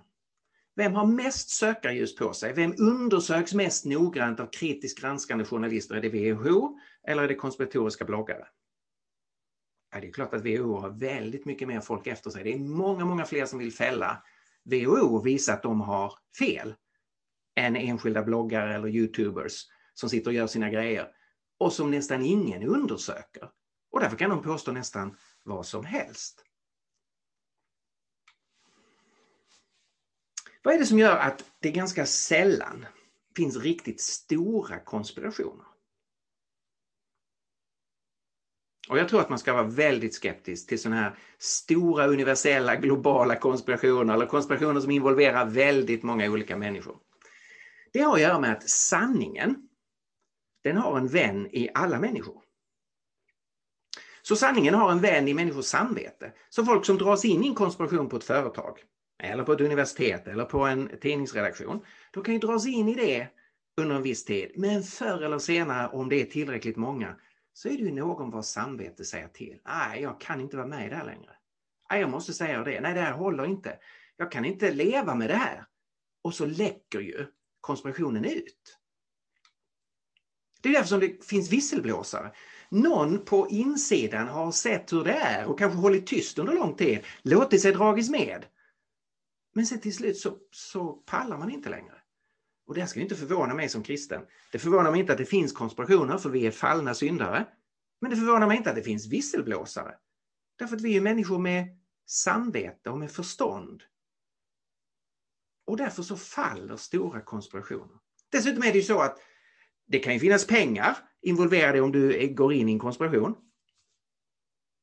vem har mest sökarljus på sig? Vem undersöks mest noggrant av kritiskt granskande journalister? Är det WHO eller är det konspiratoriska bloggare? Ja, det är klart att WHO har väldigt mycket mer folk efter sig. Det är många, många fler som vill fälla WHO och visa att de har fel än enskilda bloggare eller youtubers som sitter och gör sina grejer och som nästan ingen undersöker. Och därför kan de påstå nästan vad som helst. Vad är det som gör att det ganska sällan finns riktigt stora konspirationer? Och jag tror att man ska vara väldigt skeptisk till sådana här stora universella globala konspirationer eller konspirationer som involverar väldigt många olika människor. Det har att göra med att sanningen, den har en vän i alla människor. Så sanningen har en vän i människors samvete. Så folk som dras in i en konspiration på ett företag eller på ett universitet eller på en tidningsredaktion, de kan ju dras in i det under en viss tid. Men förr eller senare, om det är tillräckligt många, så är det ju någon vars samvete säger till. Nej, jag kan inte vara med där längre. Nej, jag måste säga det. Nej, det här håller inte. Jag kan inte leva med det här. Och så läcker ju konspirationen ut. Det är därför som det finns visselblåsare. Någon på insidan har sett hur det är och kanske hållit tyst under lång tid, låtit sig dragits med. Men sen till slut så, så pallar man inte längre. Och det ska inte förvåna mig som kristen. Det förvånar mig inte att det finns konspirationer för vi är fallna syndare. Men det förvånar mig inte att det finns visselblåsare. Därför att vi är människor med samvete och med förstånd. Och därför så faller stora konspirationer. Dessutom är det ju så att det kan ju finnas pengar involverade om du går in i en konspiration.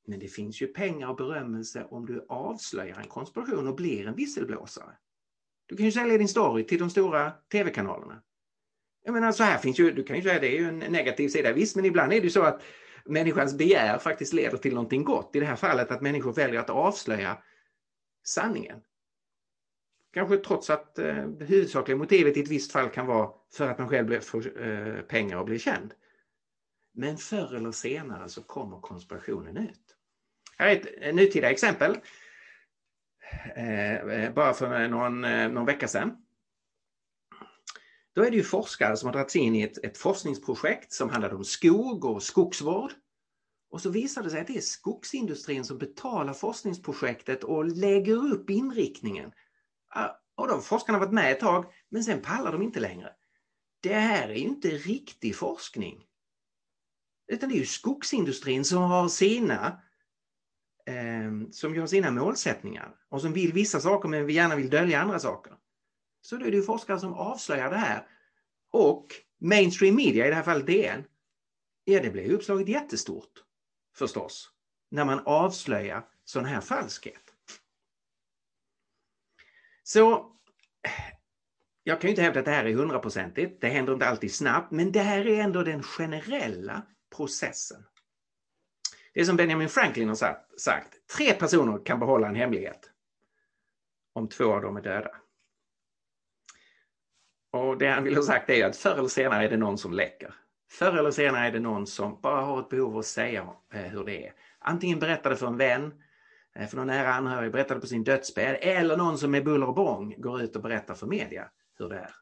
Men det finns ju pengar och berömmelse om du avslöjar en konspiration och blir en visselblåsare. Du kan ju sälja din story till de stora tv-kanalerna. Jag menar så här finns ju, du kan ju säga det är ju en negativ sida, visst men ibland är det ju så att människans begär faktiskt leder till någonting gott. I det här fallet att människor väljer att avslöja sanningen. Kanske trots att eh, det huvudsakliga motivet i ett visst fall kan vara för att man själv får eh, pengar och blir känd. Men förr eller senare så kommer konspirationen ut. Här är ett nutida exempel. Eh, eh, bara för någon, eh, någon vecka sedan. Då är det ju forskare som har dragits in i ett, ett forskningsprojekt som handlade om skog och skogsvård. Och så visar det sig att det är skogsindustrin som betalar forskningsprojektet och lägger upp inriktningen. Ah, och de forskarna har varit med ett tag, men sen pallar de inte längre. Det här är ju inte riktig forskning. Utan det är ju skogsindustrin som har sina eh, som har sina målsättningar och som vill vissa saker men gärna vill dölja andra saker. Så då är det ju forskare som avslöjar det här. Och mainstream media, i det här fallet DN, ja det blir uppslaget jättestort förstås när man avslöjar sån här falskhet. Så jag kan ju inte hävda att det här är hundraprocentigt, det händer inte alltid snabbt, men det här är ändå den generella processen. Det är som Benjamin Franklin har sagt, tre personer kan behålla en hemlighet om två av dem är döda. Och det han vill ha sagt är att förr eller senare är det någon som läcker. Förr eller senare är det någon som bara har ett behov av att säga eh, hur det är. Antingen berättar det för en vän, eh, för någon nära anhörig, berättar det på sin dödsbädd eller någon som med buller och bång går ut och berättar för media hur det är.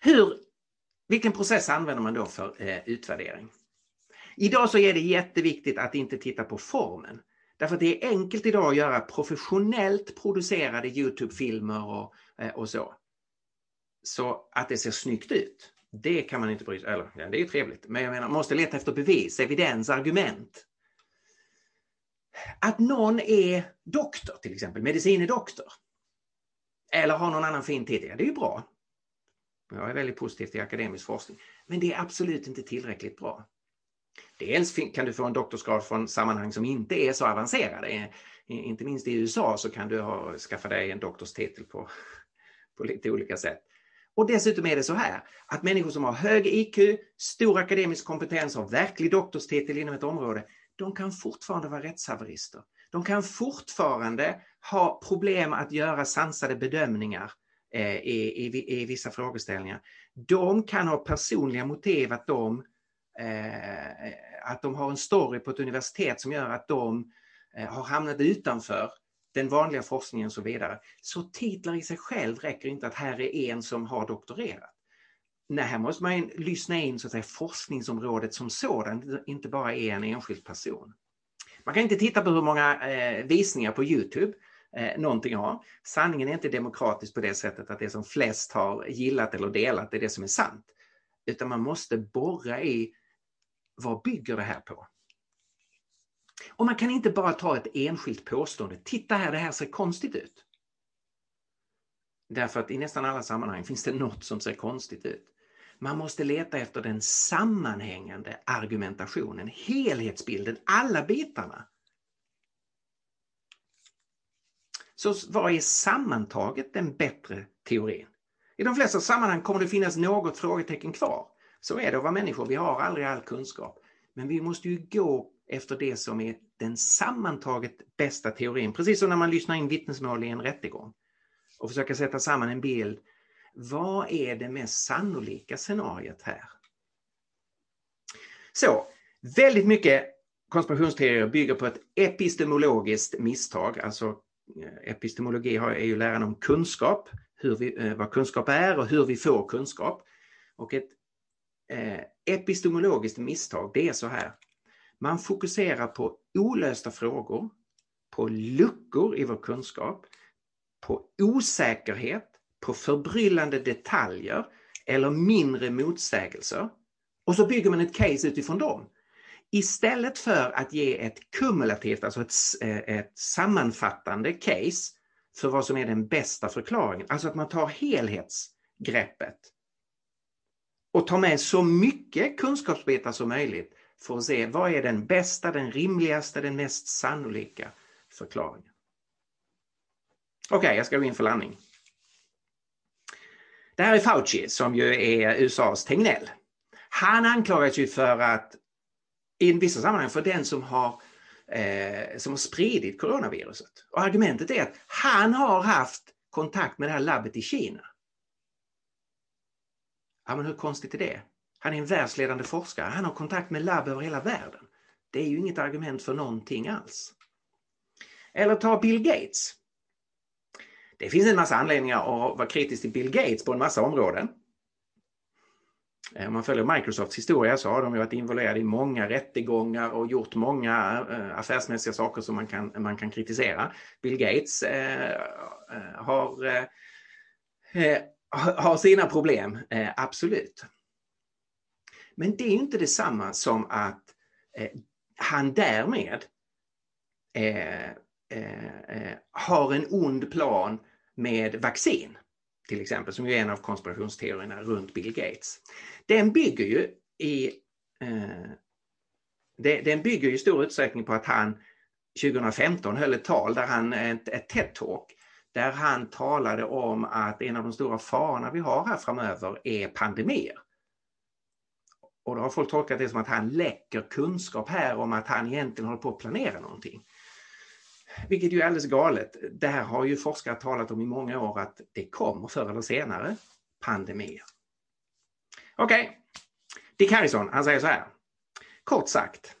Hur, vilken process använder man då för eh, utvärdering? Idag så är det jätteviktigt att inte titta på formen. Därför att det är enkelt idag att göra professionellt producerade Youtube-filmer och, eh, och så. Så att det ser snyggt ut. Det kan man inte bry sig eller ja, det är trevligt, men jag menar, man måste leta efter bevis, evidens, argument. Att någon är doktor till exempel, medicine doktor. Eller har någon annan fin titel, ja, det är ju bra. Jag är väldigt positiv till akademisk forskning. Men det är absolut inte tillräckligt bra. Dels kan du få en doktorsgrad från sammanhang som inte är så avancerade. Inte minst i USA så kan du ha, skaffa dig en doktorstitel på, på lite olika sätt. Och dessutom är det så här att människor som har hög IQ, stor akademisk kompetens och verklig doktorstitel inom ett område, de kan fortfarande vara rättshaverister. De kan fortfarande ha problem att göra sansade bedömningar eh, i, i, i vissa frågeställningar. De kan ha personliga motiv att de Eh, eh, att de har en story på ett universitet som gör att de eh, har hamnat utanför den vanliga forskningen och så vidare. Så titlar i sig själv räcker inte att här är en som har doktorerat. Nej, här måste man lyssna in så att säga, forskningsområdet som sådant, inte bara är en enskild person. Man kan inte titta på hur många eh, visningar på Youtube eh, någonting har. Sanningen är inte demokratisk på det sättet att det som flest har gillat eller delat är det som är sant. Utan man måste borra i vad bygger det här på? Och man kan inte bara ta ett enskilt påstående. Titta här, det här ser konstigt ut. Därför att i nästan alla sammanhang finns det något som ser konstigt ut. Man måste leta efter den sammanhängande argumentationen, helhetsbilden, alla bitarna. Så vad är sammantaget den bättre teorin? I de flesta sammanhang kommer det finnas något frågetecken kvar. Så är det att vara människor, vi har aldrig all kunskap. Men vi måste ju gå efter det som är den sammantaget bästa teorin. Precis som när man lyssnar in vittnesmål i en rättegång och försöka sätta samman en bild. Vad är det mest sannolika scenariet här? Så, väldigt mycket konspirationsteorier bygger på ett epistemologiskt misstag. Alltså eh, epistemologi är ju läran om kunskap, hur vi, eh, vad kunskap är och hur vi får kunskap. Och ett eh, epistemologiskt misstag, det är så här. Man fokuserar på olösta frågor, på luckor i vår kunskap, på osäkerhet, på förbryllande detaljer eller mindre motsägelser. Och så bygger man ett case utifrån dem. Istället för att ge ett kumulativt, alltså ett, eh, ett sammanfattande case för vad som är den bästa förklaringen, alltså att man tar helhetsgreppet och ta med så mycket kunskapsbitar som möjligt för att se vad är den bästa, den rimligaste, den mest sannolika förklaringen. Okej, okay, jag ska gå in för landning. Det här är Fauci som ju är USAs Tegnell. Han anklagas ju för att i vissa sammanhang för den som har, eh, som har spridit coronaviruset. Och argumentet är att han har haft kontakt med det här labbet i Kina. Ja, men hur konstigt är det? Han är en världsledande forskare. Han har kontakt med labb över hela världen. Det är ju inget argument för någonting alls. Eller ta Bill Gates. Det finns en massa anledningar att vara kritisk till Bill Gates på en massa områden. Eh, om man följer Microsofts historia så har de varit involverade i många rättegångar och gjort många eh, affärsmässiga saker som man kan, man kan kritisera. Bill Gates eh, eh har, eh, har sina problem, eh, absolut. Men det är inte detsamma som att eh, han därmed eh, har en ond plan med vaccin till exempel, som är en av konspirationsteorierna runt Bill Gates. Den bygger ju i den bygger i stor utsträckning på att han 2015 höll ett tal, där han, ett, ett TED-talk, där han talade om att en av de stora farorna vi har här framöver är pandemier. Och då har folk tolkat det som att han läcker kunskap här om att han egentligen håller på att planera någonting. Vilket ju är alldeles galet. Det här har ju forskare talat om i många år att det kommer förr eller senare pandemier. Okej, okay. Dick Harrison, han säger så här. Kort sagt.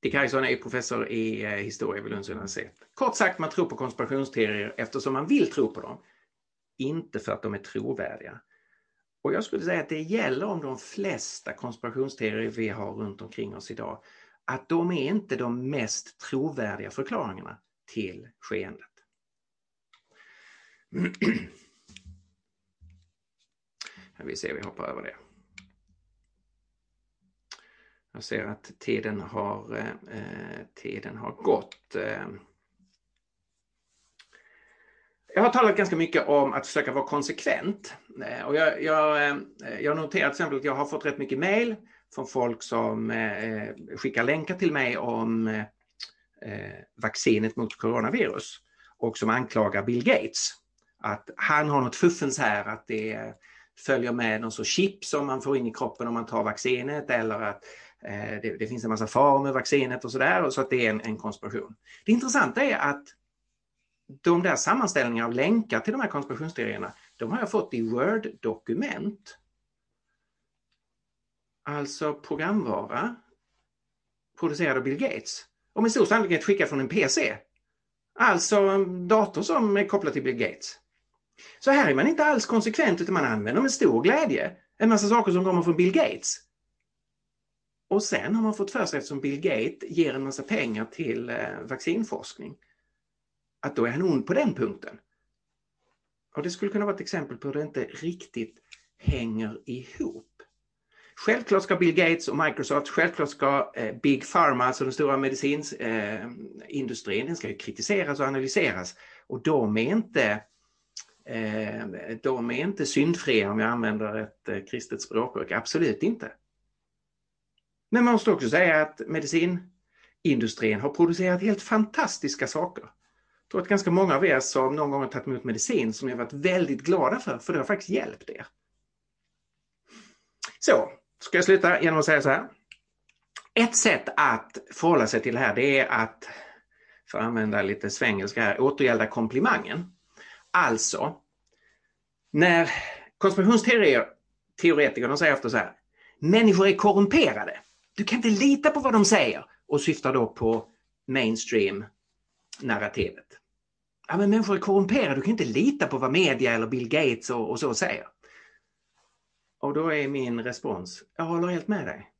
Dick Harrison är professor i eh, historia vid Lunds universitet. Kort sagt, man tror på konspirationsteorier eftersom man vill tro på dem. Inte för att de är trovärdiga. Och jag skulle säga att det gäller om de flesta konspirationsteorier vi har runt omkring oss idag att de är inte de mest trovärdiga förklaringarna till skeendet. [clears throat] Vi ser, vi hoppar över det. Jag ser att tiden har, eh, tiden har gått. Eh, jag har talat ganska mycket om att försöka vara konsekvent. Eh, och jag, jag, eh, jag noterar till exempel att jag har fått rätt mycket mejl från folk som eh, skickar länkar till mig om eh, vaccinet mot coronavirus och som anklagar Bill Gates. Att han har något fuffens här, att det följer med någon sorts chip som man får in i kroppen om man tar vaccinet eller att eh, Eh, det, det, finns en massa faror med vaccinet och sådär och så att det är en, en konspiration. Det intressanta är att de där sammanställningarna av länkar till de här konspirationsteorierna, de har jag fått i Word-dokument alltså programvara producerad av Bill Gates och med stor sannolikhet skickad från en PC. Alltså en dator som är kopplad till Bill Gates. Så här är man inte alls konsekvent utan man använder med stor glädje en massa saker som kommer från Bill Gates. Och sen har man fått för sig, eftersom Bill Gates ger en massa pengar till eh, vaccinforskning, att då är han ond på den punkten. Och det skulle kunna vara ett exempel på hur det inte riktigt hänger ihop. Självklart ska Bill Gates och Microsoft, självklart ska eh, Big Pharma, alltså den stora medicinindustrin, eh, den ska ju kritiseras och analyseras. Och de är inte de är inte syndfria om jag använder ett kristet språkbruk, absolut inte. Men man måste också säga att medicinindustrin har producerat helt fantastiska saker. Jag tror att ganska många av er som någon gång har tagit emot medicin som ni har varit väldigt glada för, för det har faktiskt hjälpt er. Så, ska jag sluta genom att säga så här. Ett sätt att förhålla sig till det här det är att, för att använda lite svengelska här, återgälda komplimangen. Alltså, när konspirationsteoretiker säger ofta så här. Människor är korrumperade. Du kan inte lita på vad de säger och syftar då på mainstream-narrativet. Ja, men människor är korrumperade, du kan inte lita på vad media eller Bill Gates och, och så säger. Och då är min respons, jag håller helt med dig.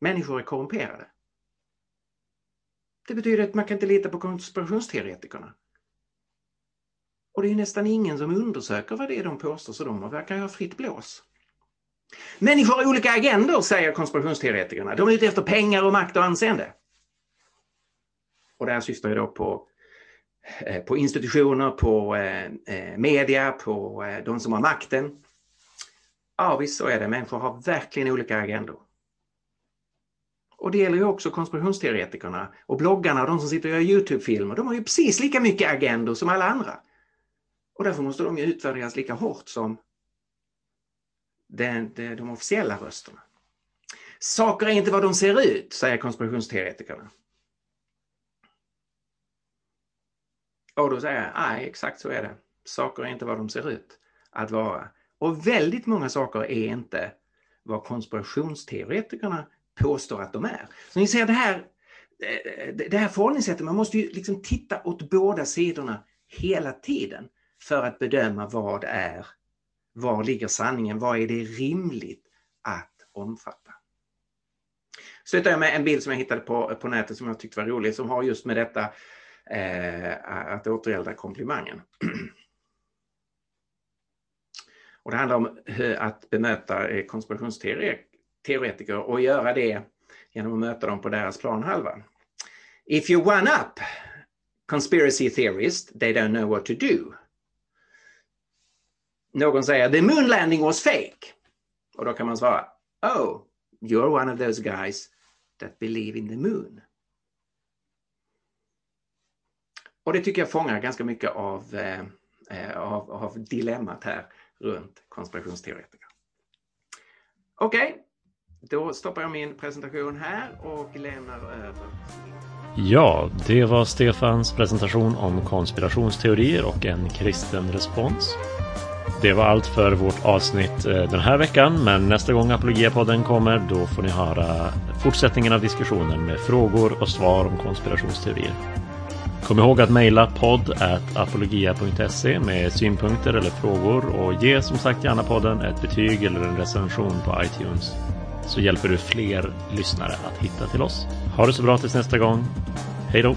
Människor är korrumperade. Det betyder att man kan inte lita på konspirationsteoretikerna. Och det är nästan ingen som undersöker vad det är de påstår så de verkar ha fritt blås. Människor har olika agendor, säger konspirationsteoretikerna. De är ute efter pengar och makt och anseende. Och det här syftar ju då på, eh, på institutioner, på eh, eh media, på eh, de som har makten. Ja visst så är det, människor har verkligen olika agendor. Och det gäller ju också konspirationsteoretikerna och bloggarna och de som sitter och gör Youtube-filmer. De har ju precis lika mycket agendor som alla andra. Och därför måste de ju utvärderas lika hårt som de, de, de officiella rösterna. Saker är inte vad de ser ut, säger konspirationsteoretikerna. Och då säger jag, nej exakt så är det. Saker är inte vad de ser ut att vara. Och väldigt många saker är inte vad konspirationsteoretikerna påstår att de är. Så ni ser det här, eh, det här förhållningssättet, man måste ju liksom titta åt båda sidorna hela tiden för att bedöma vad är, var ligger sanningen, vad är det rimligt att omfatta. Slutar jag med en bild som jag hittade på, på nätet som jag tyckte var rolig som har just med detta eh, att återgälda komplimangen. Och det handlar om att bemöta eh, konspirationsteoretiker och göra det genom att möta dem på deras planhalva. If you one up conspiracy theorists, they don't know what to do. Någon säger the moon landing was fake. Och då kan man svara Oh, you're one of those guys that believe in the moon. Och det tycker jag fångar ganska mycket av, eh, eh av, av dilemmat här runt konspirationsteoretiker. Okej, okay. då stoppar jag min presentation här och lämnar över. Ja, det var Stefans presentation om konspirationsteorier och en kristen respons. Det var allt för vårt avsnitt eh, den här veckan, men nästa gång Apologia-podden kommer då får ni höra fortsättningen av diskussionen med frågor och svar om konspirationsteorier. Kom ihåg att mejla podd apologia.se med synpunkter eller frågor och ge som sagt gärna podden ett betyg eller en recension på iTunes så hjälper du fler lyssnare att hitta till oss. Ha det så bra tills nästa gång. Hej då!